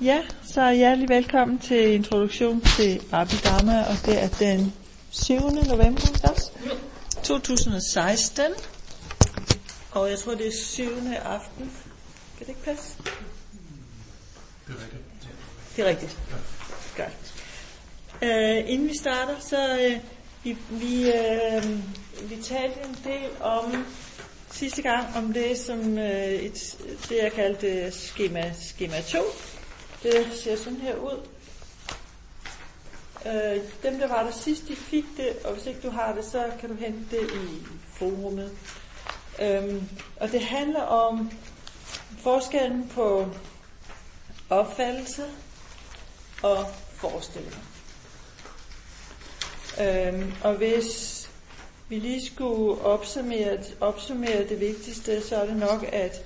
Ja, så hjertelig velkommen til introduktion til Abhidharma, og det er den 7. november også, 2016. Og jeg tror, det er 7. aften. Kan det ikke passe? Det er rigtigt. Det er rigtigt. Godt. Uh, inden vi starter, så uh, vi, vi, uh, vi talte en del om sidste gang om det, som uh, et, det jeg kaldte skema, skema 2. Det ser sådan her ud. Øh, dem, der var der sidst, de fik det, og hvis ikke du har det, så kan du hente det i forummet. Øhm, og det handler om forskellen på opfattelse og forestillinger. Øhm, og hvis vi lige skulle opsummere, opsummere det vigtigste, så er det nok, at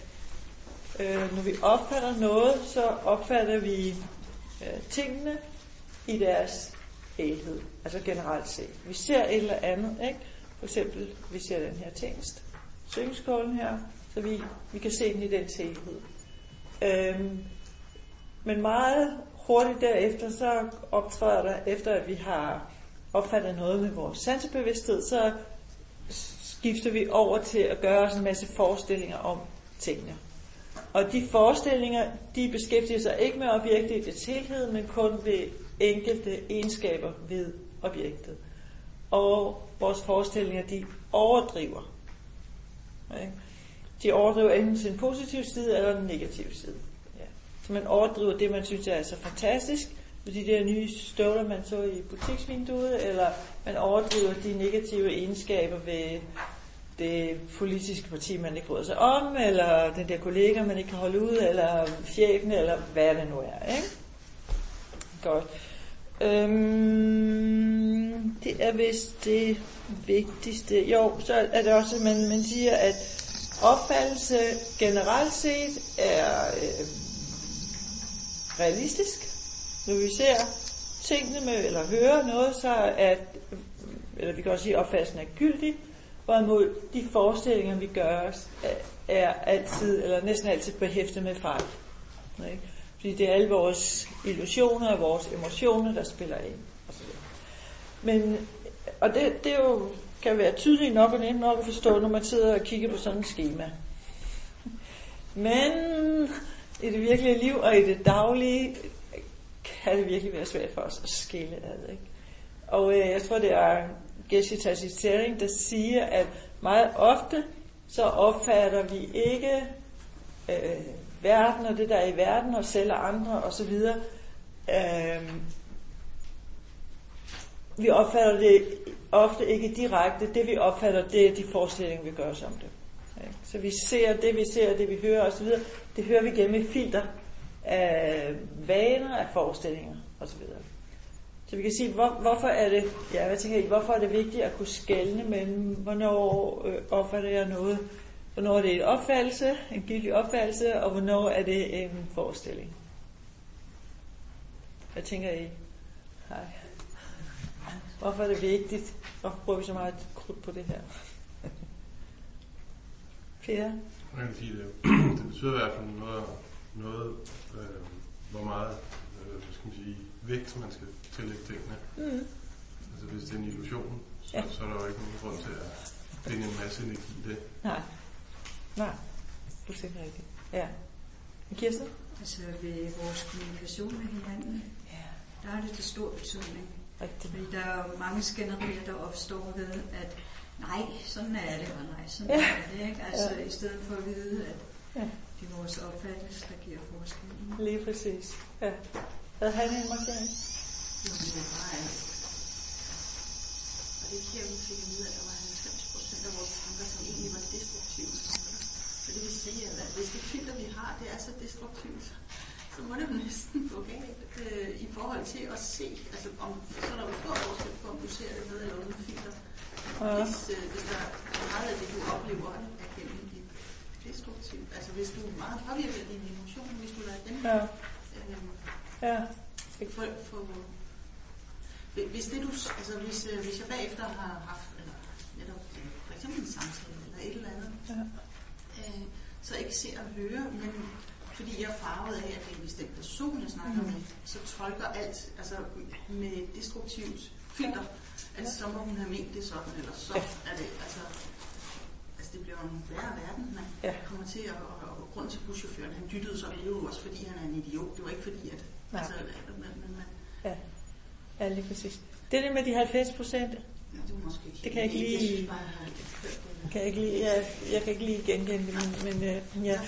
øh, når vi opfatter noget, så opfatter vi øh, tingene i deres helhed, altså generelt set. Vi ser et eller andet, ikke? For eksempel, vi ser den her tingst, syngskålen her, så vi, vi kan se den i dens helhed. Øhm, men meget hurtigt derefter, så optræder der, efter at vi har opfattet noget med vores sansebevidsthed, så skifter vi over til at gøre os en masse forestillinger om tingene. Og de forestillinger, de beskæftiger sig ikke med objektet i dets helhed, men kun ved enkelte egenskaber ved objektet. Og vores forestillinger, de overdriver. De overdriver enten sin positive side eller den negative side. Så man overdriver det, man synes er så fantastisk, med de der nye støvler, man så i butiksvinduet, eller man overdriver de negative egenskaber ved det politiske parti, man ikke bryder sig om, eller den der kollega, man ikke kan holde ud, eller chefen, eller hvad det nu er. Ikke? Godt. Øhm, det er vist det vigtigste. Jo, så er det også, at man, man siger, at opfattelse generelt set er øh, realistisk. Når vi ser tingene med, eller hører noget, så er, eller vi kan også sige, at opfattelsen er gyldig, hvorimod de forestillinger, vi gør os, er altid, eller næsten altid behæftet med fejl. Ikke? Fordi det er alle vores illusioner og vores emotioner, der spiller ind. Og, så Men, og det, det er jo, kan være tydeligt nok og nemt nok at forstå, når man sidder og kigger på sådan et schema. Men i det virkelige liv og i det daglige, kan det virkelig være svært for os at skille ad. Ikke? Og øh, jeg tror, det er Geshe Sering, der siger, at meget ofte så opfatter vi ikke øh, verden og det, der er i verden, og selv og andre osv. Øh, vi opfatter det ofte ikke direkte. Det vi opfatter, det er de forestillinger, vi gør os om det. Så vi ser det, vi ser, det vi hører osv. Det hører vi gennem et filter af vaner, af forestillinger osv. Så vi kan sige, hvor, hvorfor er det, ja, hvad tænker I, hvorfor er det vigtigt at kunne skelne mellem, hvornår øh, opfatter jeg noget, hvornår er det en opfattelse, en gyldig opfattelse, og hvornår er det en forestilling? Hvad tænker I? Hej. Hvorfor er det vigtigt? Hvorfor bruger vi så meget krudt på det her? Per? Man kan sige, det, det betyder i hvert fald noget, noget øh, hvor meget øh, hvad skal man sige, vægt man skal tillægge tingene. Mm. Altså hvis det er en illusion, så, ja. så er der jo ikke nogen grund til at finde en masse energi i det. Nej. Nej. Du siger rigtigt. Ja. Kirsten? Altså ved vores kommunikation med hinanden, ja. der er det til stor betydning. Rigtig. Fordi der er jo mange skænderier, der opstår ved, at nej, sådan er det, og nej, sådan ja. er det. Ikke? Altså ja. i stedet for at vide, at ja. det er vores opfattelse, der giver forskellen. Lige præcis. Ja. Hvad har en markering? Det var alt. Og det er her, vi fik at vide, at der var 90 procent af vores tanker, som egentlig var destruktive tanker. Så det vil sige, at hvis det filter, vi har, det er så destruktivt, så må det jo næsten gå galt øh, i forhold til at se, altså om, så er der jo stor forskel på, om du ser det med eller uden filter. Ja. Hvis, øh, hvis der er meget af det, du oplever, er gennem dit destruktivt. Altså hvis du er meget påvirket af dine emotioner, hvis du lader dem ja. Øh, ja. For, for, hvis det du, altså hvis, øh, hvis jeg bagefter har haft, eller netop for eksempel en samtale eller et eller andet, ja. øh, så ikke se og høre, men fordi jeg er farvet af, at det er en bestemt person, jeg snakker mm. med, så tolker alt altså med destruktivt filter. Altså, så må hun have ment det sådan, eller så ja. er det, altså, altså det bliver en værre verden, man ja. kommer til at, og, og grund til buschaufføren, han dyttede så, det er jo også fordi, han er en idiot, det var ikke fordi, at, ja. altså, man, man, man, ja. Ja, lige præcis. Det der med de 90 procent, det, kan jeg ikke lige, kan jeg ikke lige, jeg, jeg kan ikke lige genkende det, men, men, øh, ja.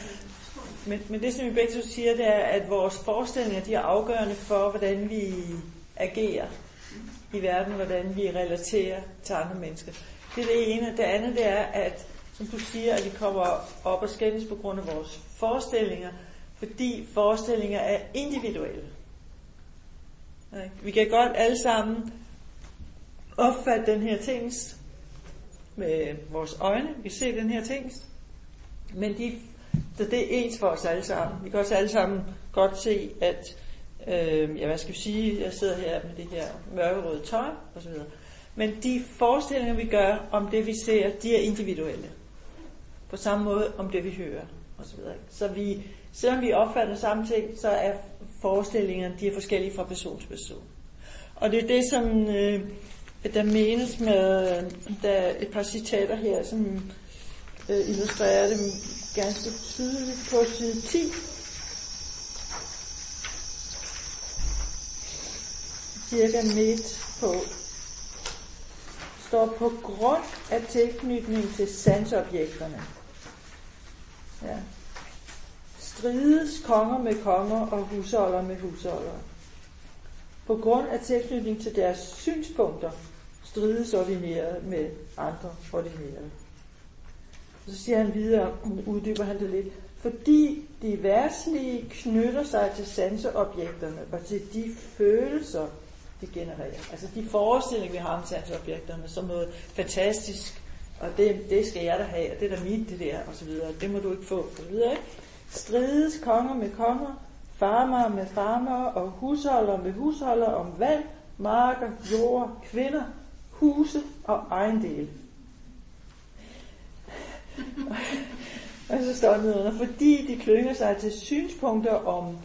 men, men det som vi begge to siger, det er, at vores forestillinger, de er afgørende for, hvordan vi agerer i verden, hvordan vi relaterer til andre mennesker. Det er det ene. Det andet det er, at som du siger, at vi kommer op og skændes på grund af vores forestillinger, fordi forestillinger er individuelle. Vi kan godt alle sammen opfatte den her tingest med vores øjne. Vi ser den her tingest. Men de, så det er ens for os alle sammen. Vi kan også alle sammen godt se, at øh, ja, hvad skal vi sige, jeg sidder her med det her mørkerøde tøj osv. Men de forestillinger, vi gør om det, vi ser, de er individuelle. På samme måde om det, vi hører osv. Så vi, selvom vi opfatter samme ting, så er forestillingerne, de er forskellige fra person til person. Og det er det, som øh, der menes med, der er et par citater her, som øh, illustrerer det ganske tydeligt på side 10. Cirka midt på står på grund af tilknytning til sansobjekterne. Ja. Strides konger med konger og husholder med husholder. På grund af tilknytning til deres synspunkter strides ordinerede med andre ordinerede. Så siger han videre, uddyber han det lidt, fordi de værtslige knytter sig til sanseobjekterne og til de følelser, de genererer. Altså de forestillinger, vi har om sanseobjekterne, som noget fantastisk, og det, det skal jeg da have, og det er da mit, det der, og så videre. Det må du ikke få, og så videre. Ikke? Strides konger med konger, farmer med farmer, og husholder med husholder om vand, marker, jord, kvinder, huse og ejendele. og så står det under, fordi de klynger sig til synspunkter om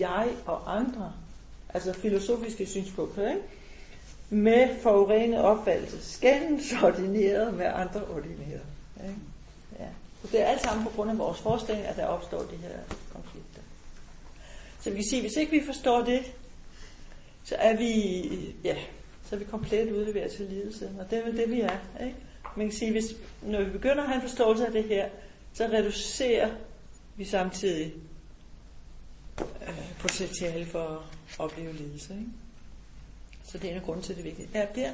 jeg og andre, altså filosofiske synspunkter, ikke? med forurenet opfattelse, skændes ordineret med andre ordineret. Ikke? Det er alt sammen på grund af vores forestilling, at der opstår de her konflikter. Så vi kan sige, hvis ikke vi forstår det, så er vi, ja, så er vi komplet udleveret til lidelse. Og det er vel det, vi er. Ikke? Man kan sige, hvis, når vi begynder at have en forståelse af det her, så reducerer vi samtidig øh, potentiale for at opleve lidelse. Ikke? Så det er en af grunden til, det er vigtigt. Ja, der.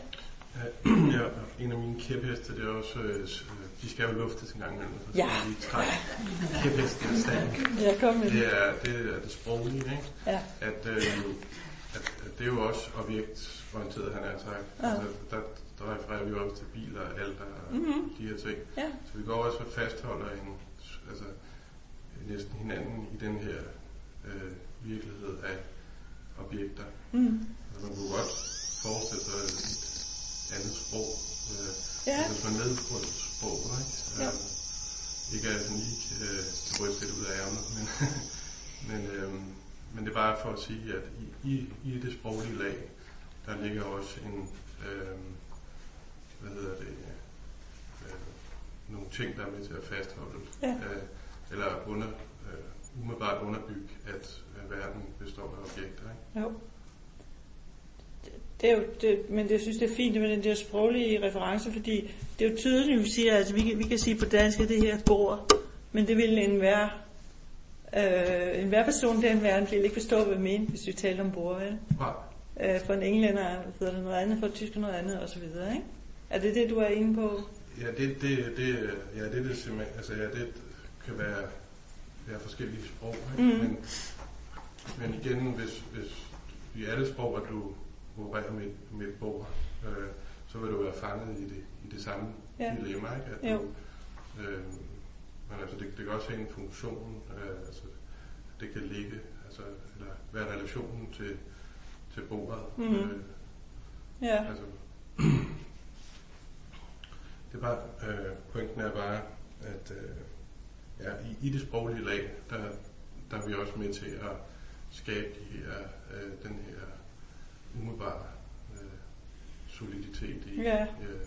Ja, en af mine kæpheste, det er også, øh, de skal jo luftes en gang imellem, så ja. de trække kæphesten af stand. Ja, kom med det. Er, det er det sproglige, ikke? Ja. At, øh, at, at det er jo også objektorienteret, han er sagt. Ja. Altså, der, der refererer vi også til biler og alt og mm-hmm. de her ting. Ja. Så vi går også og fastholder en, altså, næsten hinanden i den her øh, virkelighed af objekter. Mm. Altså, man kunne godt forestille sig andet sprog. Øh, ja. Hvis man med på et sprog, ikke? Ja. Øh, ikke er sådan lige øh, ryste lidt ud af ærmet, men, men øh, men det er bare for at sige, at i, i, i det sproglige lag, der ligger også en, øh, hvad hedder det, øh, nogle ting, der er med til at fastholde, ja. øh, eller under, øh, umiddelbart underbygge, at øh, verden består af objekter. Ikke? Jo. Det er jo, det, men jeg synes, det er fint med den der sproglige reference, fordi det er jo tydeligt, at vi siger, altså vi, vi kan sige på dansk, at det her bord, men det vil en være Øh, en hver person i den verden vil ikke forstå, hvad jeg mener, hvis vi taler om bord. Ja? Øh, for en englænder hedder det noget andet, for en tysker noget andet osv. Ikke? Er det det, du er inde på? Ja, det, det, det, ja, det, det simpelthen, altså ja, det kan være, være forskellige sprog, ikke? Mm. Men, men igen, hvis, hvis i alle sprog, at du opererer med, med et bord, øh, så vil du være fanget i det, i det samme ja. dilemma, ikke? At du, øh, men altså, det, det kan også have en funktion, øh, altså, det kan ligge, altså, eller være relationen til, til bordet. Mm. Øh, ja. Altså, det er bare, øh, pointen er bare, at øh, ja, i, i det sproglige lag, der, der er vi også med til at skabe de her, øh, den her umiddelbare øh, soliditet i, Ja. øh,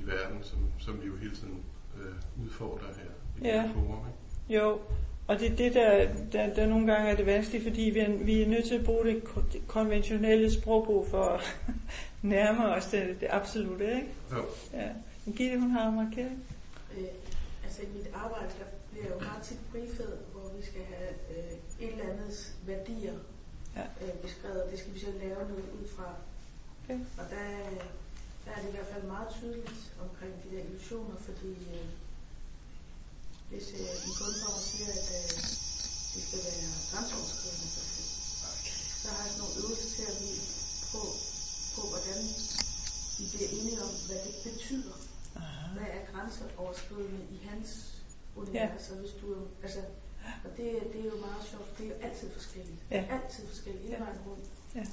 i verden, som, som vi jo hele tiden øh, udfordrer her i Ja. det forum. Ikke? Jo, og det er det, der, der, der nogle gange er det vanskeligt, fordi vi er, vi er nødt til at bruge det ko- det konventionelle sprogbrug for at nærme os det, det absolutte, ikke? Jo. Ja. Men Gitte, hun har markeret. Øh, altså i mit arbejde, der bliver jo meget tit briefet, hvor vi skal have øh, et eller andet værdier Ja. øh, beskrevet, og det skal vi så lave noget ud fra. Okay. Og der, er- der er det i hvert fald meget tydeligt omkring de der illusioner, fordi øh, hvis øh, en og siger, at øh, det skal være grænseoverskridende, for eksempel, så har jeg sådan nogle øvelser til at vi på, på, hvordan vi bliver enige om, hvad det betyder. Hvad er grænseoverskridende i hans univers? Og hvis du, altså, og det, det er jo meget sjovt, det er jo altid forskelligt. Ja. Altid forskelligt, hele Ja. vejen rundt. Ja.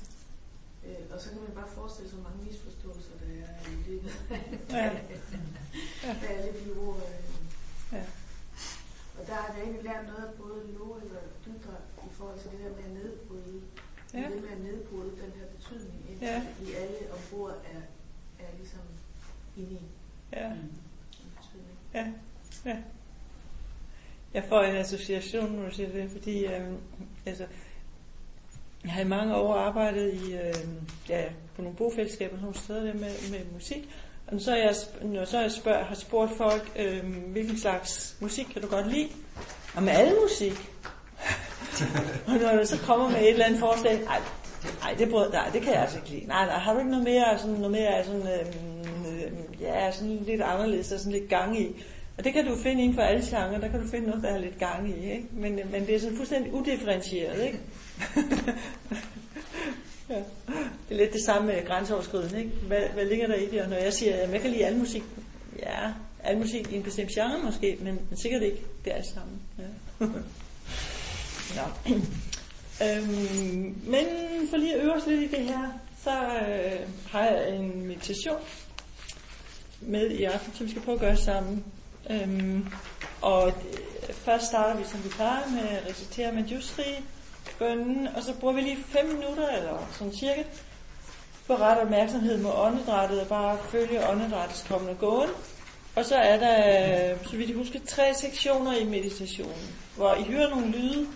Øh, og så kan man bare forestille sig, hvor mange misforståelser, der er i løbet Ja. af alle de ord. Øh. Ja. Og der har jeg egentlig lært noget af både Lorik og Dydra i forhold til det her med at nedbryde. Ja. Det med at nedbryde den her betydning, indtil Ja. vi alle ombord er, er ligesom inde i Ja. betydning. Ja, ja. Jeg får en association, når du siger det, fordi øh, altså, jeg har i mange år arbejdet i, øh, ja, på nogle bofællesskaber, nogle steder der med, med musik. Og så jeg, når så jeg spørg, har spurgt folk, øh, hvilken slags musik kan du godt lide? Og med alle musik. og når du så kommer med et eller andet forslag, nej, nej, det, brød, nej, det kan jeg altså ikke lide. Nej, nej, har du ikke noget mere, sådan, noget mere sådan, øh, ja, sådan lidt anderledes og sådan lidt gang i? Og det kan du finde inden for alle genrer, der kan du finde noget, der er lidt gang i, ikke? Men, øh, men det er sådan fuldstændig udifferentieret, ikke? ja. Det er lidt det samme med grænseoverskridende, ikke? Hvad, hvad ligger der i det? Og når jeg siger, at jeg kan lide al musik, ja, al musik i en bestemt genre måske, men, men sikkert ikke det er alt sammen. Ja. Nå. øhm, men for lige at øve os lidt i det her, så øh, har jeg en meditation med i aften, som vi skal prøve at gøre sammen. Øhm, og øh, først starter vi, som vi plejer, med at recitere Manjusri, bønnen, og så bruger vi lige 5 minutter, eller sådan cirka, på ret opmærksomhed mod åndedrættet, og bare følge åndedrættets kommende og gåen. Og så er der, øh, så vidt jeg husker, tre sektioner i meditationen, hvor I hører nogle lyde,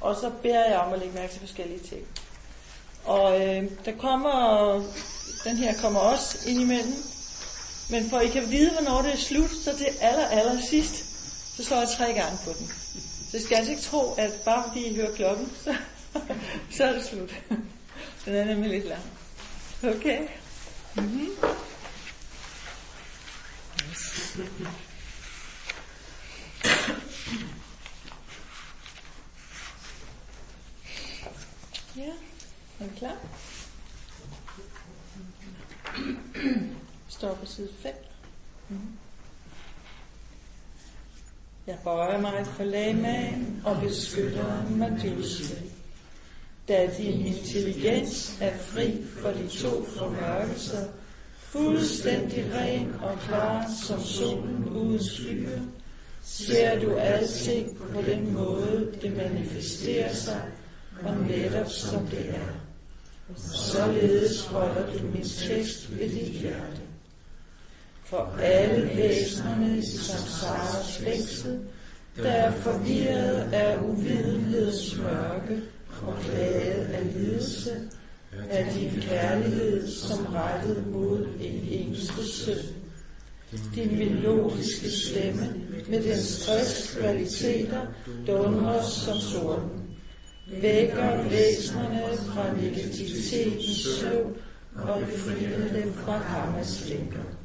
og så beder jeg om at lægge mærke til forskellige ting. Og øh, der kommer, den her kommer også ind imellem, men for at I kan vide, hvornår det er slut, så til aller, aller sidst, så slår jeg tre gange på den. Så I skal altså ikke tro, at bare fordi I hører klokken, så, så er det slut. Den er nemlig lidt lang. Okay? Mm-hmm. Ja, er du klar? Står på side 5. Mm-hmm. Jeg bøjer mig for lamaen og beskytter Medusa. Da din intelligens er fri for de to formørkelser, fuldstændig ren og klar som solen uden skyer, ser du alting på den måde, det manifesterer sig, og netop som det er. Således holder du min tekst ved dit hjerte. For alle væsenerne i samsaras fængsel, der er forvirret af uvidenheds mørke og plaget af lidelse, af din kærlighed som rettet mod en eneste søn. Din melodiske stemme med dens stress kvaliteter dundrer som sorten vækker væsenerne fra negativitetens søvn og befrier dem fra karmas lænker.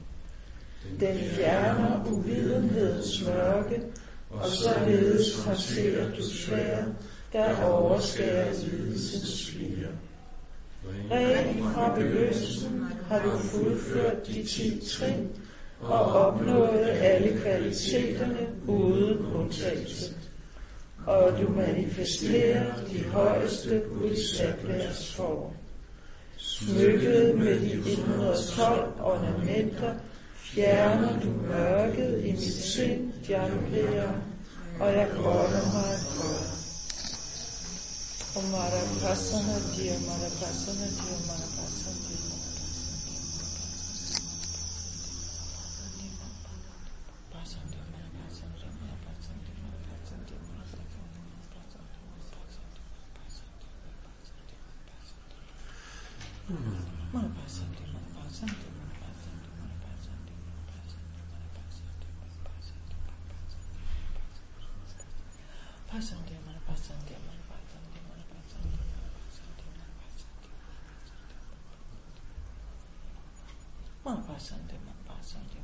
Den fjerner uvidenhedens mørke, og således håndterer du svær, der overskærer lidelsens skyer. Ren fra begyndelsen har du fuldført de ti trin og opnået alle kvaliteterne uden undtagelse og du manifesterer de højeste bodhisattvers form. Smykket med de 112 ornamenter, fjerner du mørket i mit sind, Janpriya, og jeg kommer mig for. Om Mara Dia Mara Prasana, Dia Mara passante ma passante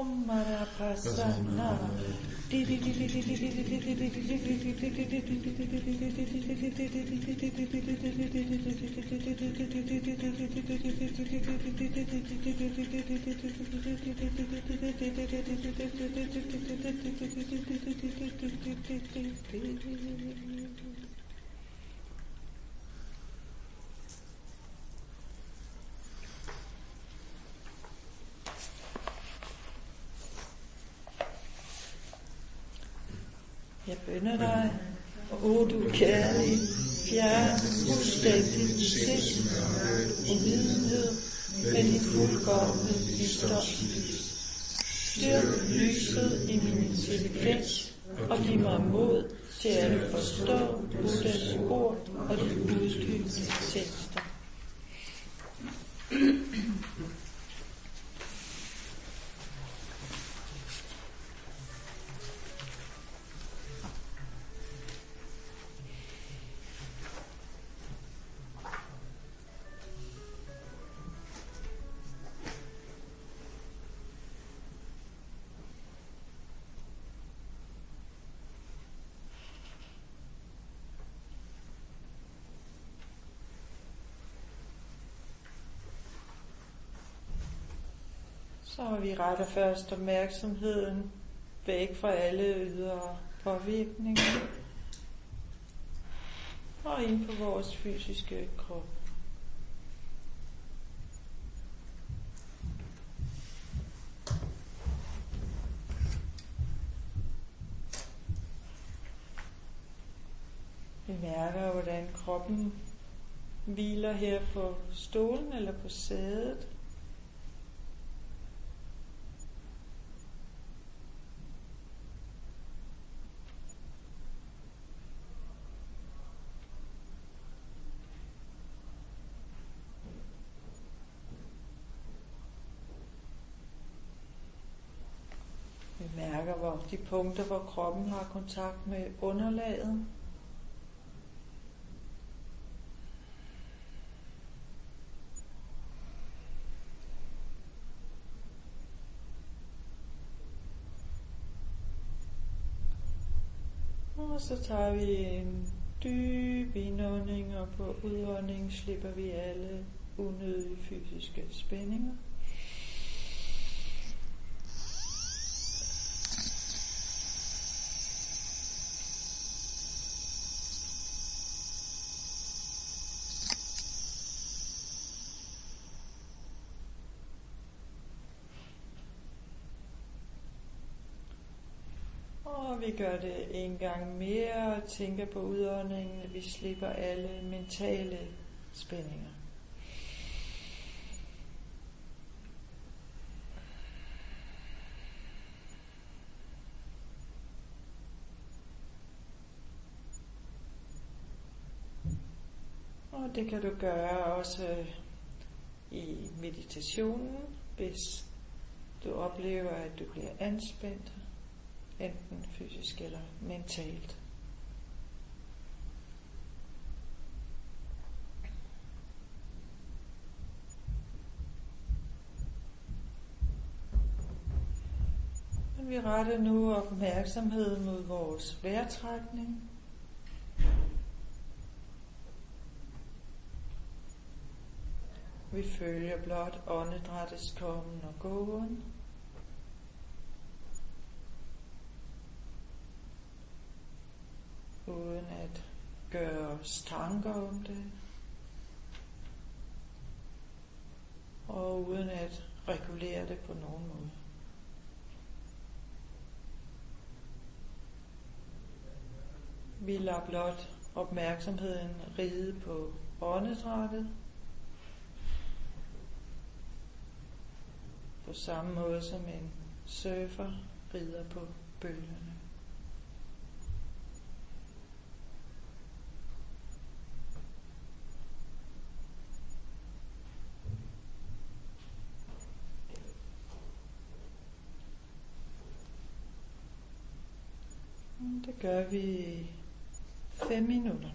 Om Marapasana. Thank. Skønne dig, o du kærlig, fjern fuldstændig sind og videnhed med din fuldkommende visdomslys. Styrk lyset i min intelligens og giv mig mod til at forstå Buddhas ord og de uddybende tekster. Så vi retter først opmærksomheden væk fra alle ydre påvirkninger og ind på vores fysiske krop. Vi mærker, hvordan kroppen hviler her på stolen eller på sædet. Vi de punkter, hvor kroppen har kontakt med underlaget. Og så tager vi en dyb indånding, og på udånding slipper vi alle unødige fysiske spændinger. Og vi gør det en gang mere og tænker på udåndingen, at vi slipper alle mentale spændinger. Og det kan du gøre også øh, i meditationen, hvis Du oplever, at du bliver anspændt, enten fysisk eller mentalt. Men vi retter nu opmærksomhed mod vores vejrtrækning. Vi følger blot åndedrættets kommen og gåen. Uden at gøre os tanker om det. Og uden at regulere det på nogen måde. Vi lader blot opmærksomheden ride på åndedrættet. på samme måde som en surfer rider på bølgerne. Det gør vi 5 minutter.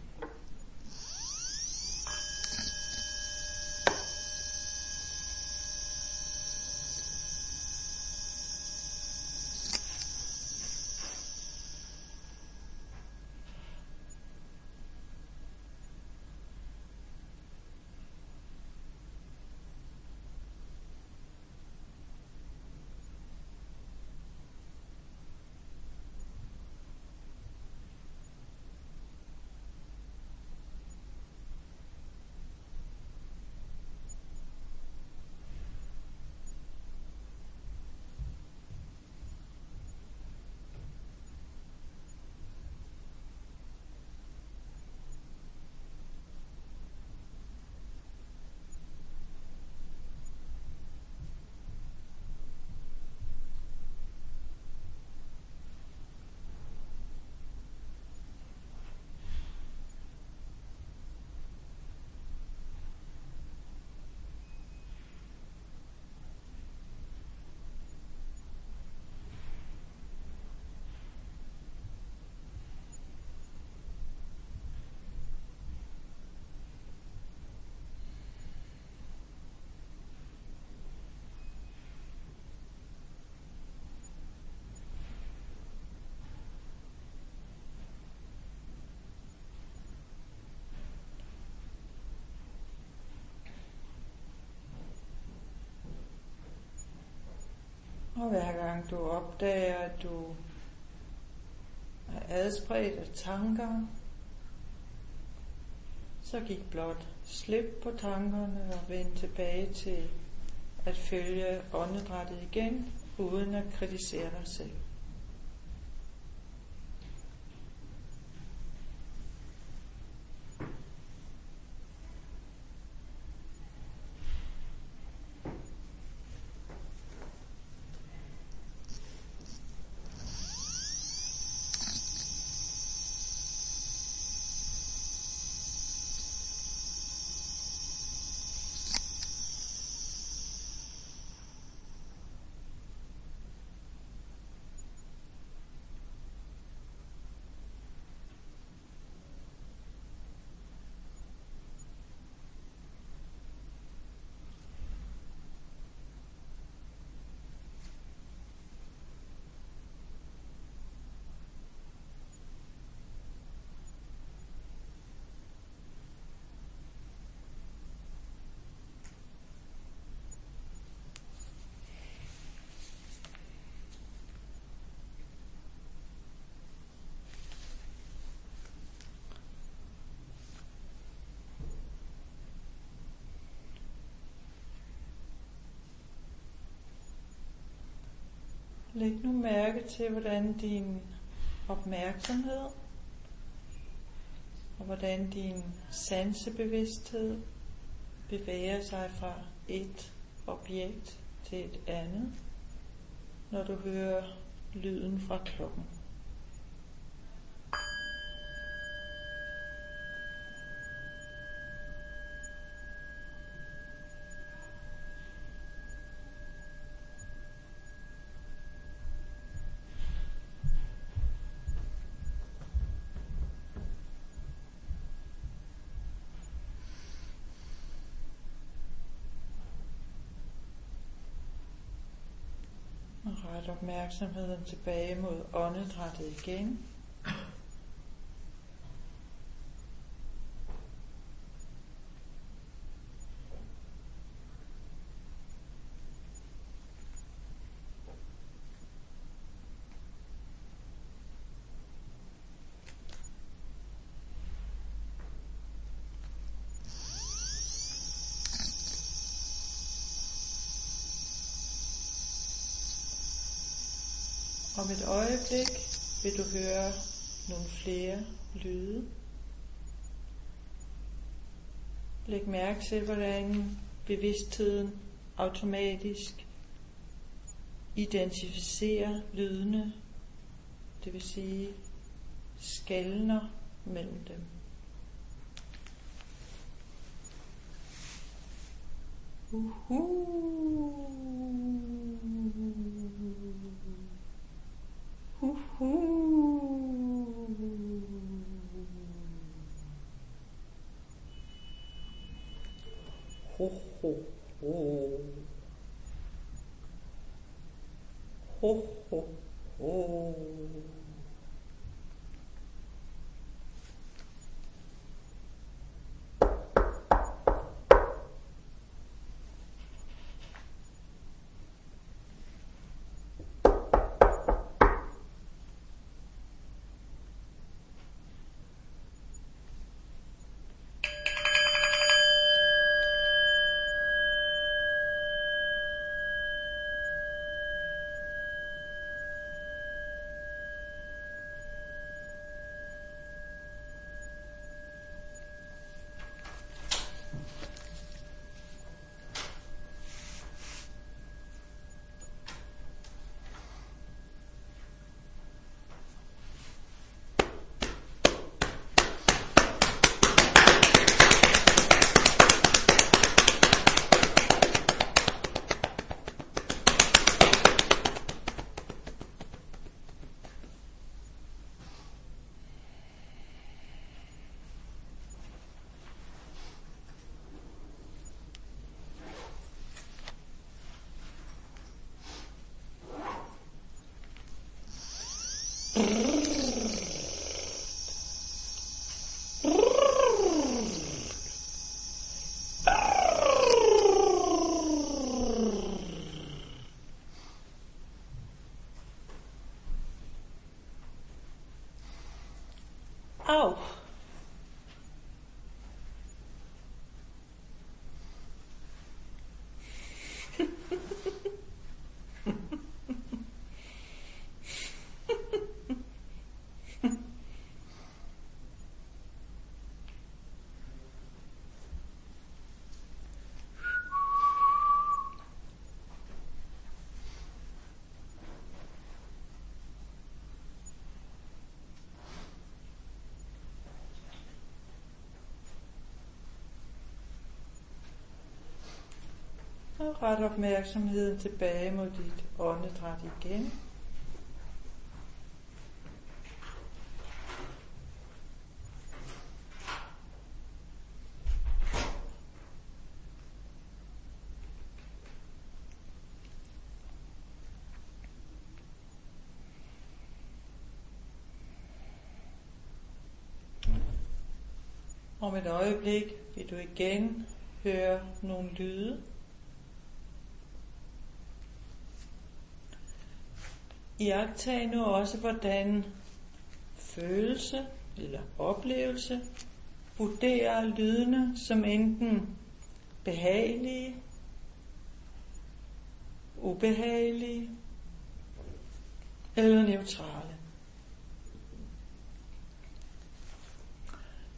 Og hver gang du opdager, at du er adspredt af tanker, så gik blot slip på tankerne og vend tilbage til at følge åndedrættet igen, uden at kritisere dig selv. Læg nu mærke til, hvordan din opmærksomhed og hvordan din sansebevidsthed bevæger sig fra et objekt til et andet, når du hører lyden fra klokken. ret opmærksomheden tilbage mod åndedrættet igen. Om et øjeblik vil du høre nogle flere lyde. Læg mærke til, hvordan bevidstheden automatisk identificerer lydene, det vil sige skældner mellem dem. Uhuh. Ho, ho, ho. Ho, ho, ho. Ret opmærksomheden tilbage mod dit åndedræt igen. Om et øjeblik vil du igen høre nogle lyde. Iagtag nu også, hvordan følelse eller oplevelse vurderer lydene som enten behagelige, ubehagelige eller neutrale.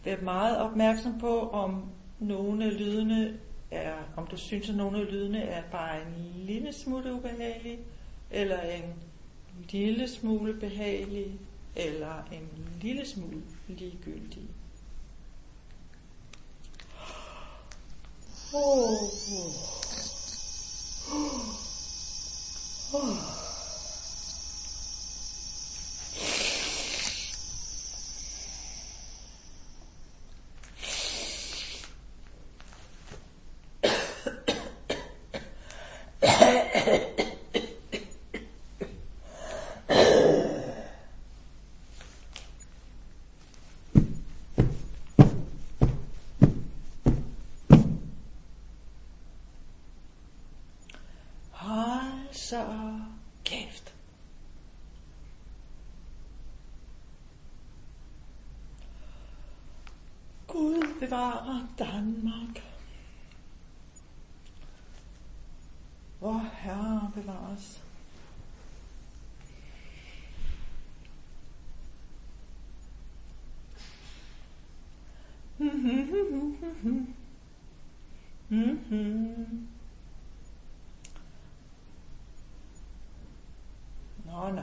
Vær meget opmærksom på, om nogle af lydene er, om du synes, at nogle af lydene er bare en lille smule ubehagelige, eller en lille smule behagelig eller en lille smule ligegyldig. Oh. Oh. Oh. Så kæft. Gud bevarer Danmark. Hvor Herre bevares. Mm-hmm. Mm-hmm. Nå, nå.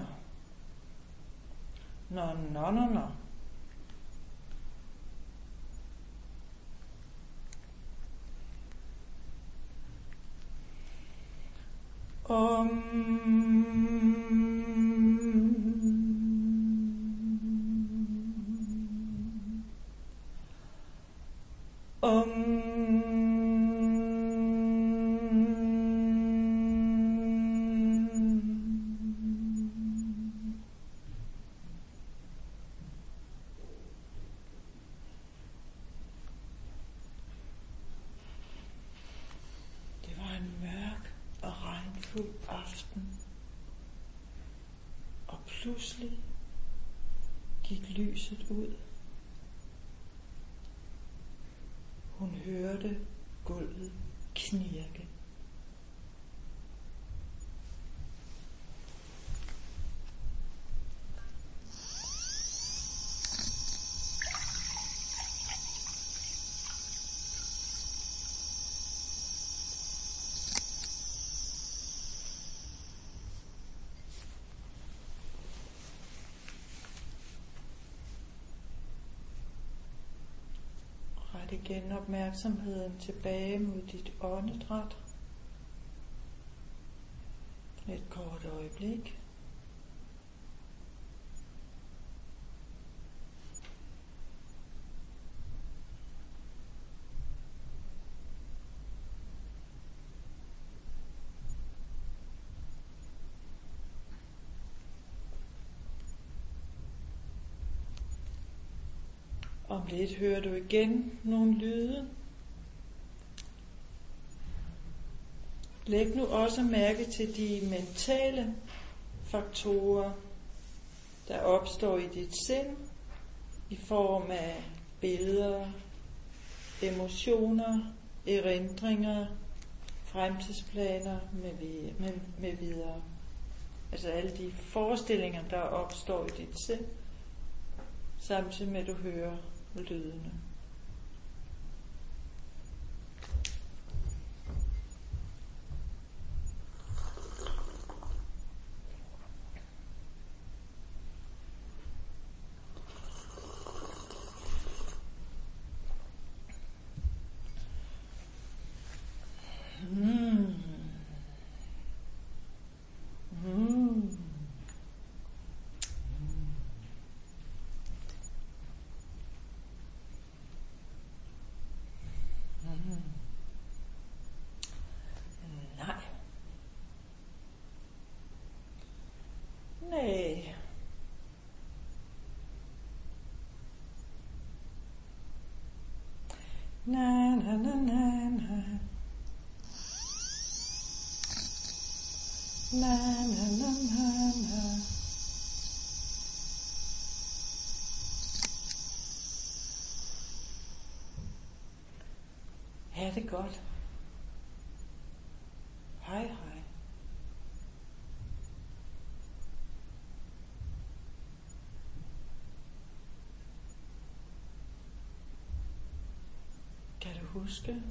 Nå, nå, nå, nå. Pludselig gik lyset ud. Hun hørte gulvet knirke. Igen opmærksomheden tilbage mod dit åndedræt. Et kort øjeblik. Om lidt hører du igen nogle lyde. Læg nu også mærke til de mentale faktorer, der opstår i dit sind i form af billeder, emotioner, erindringer, fremtidsplaner med, med, med videre. Altså alle de forestillinger, der opstår i dit sind, samtidig med at du hører lydene. Na na na na na. Na na na na na. Ha' det godt. Hej hej. Kan du huske.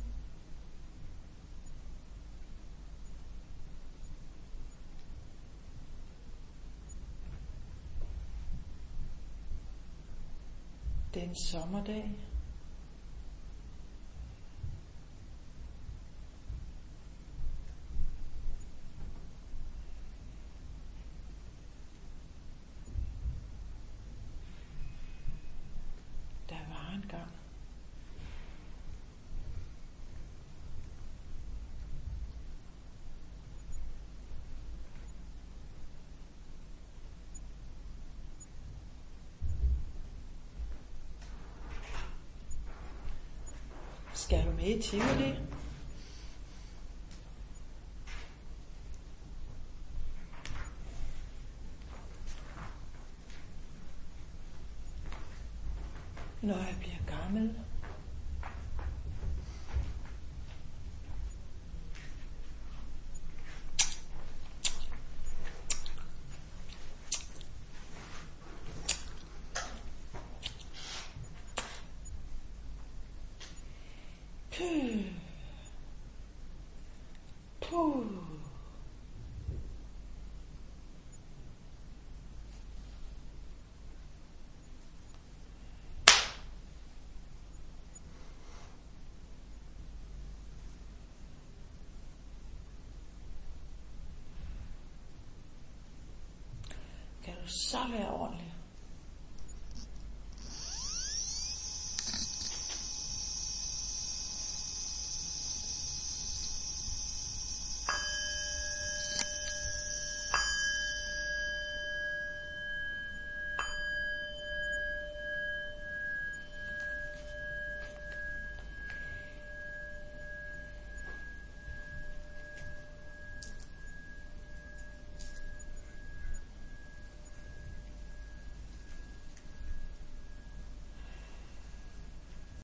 Den sommerdag. Skal du med i Tivoli? Så være ordentlig?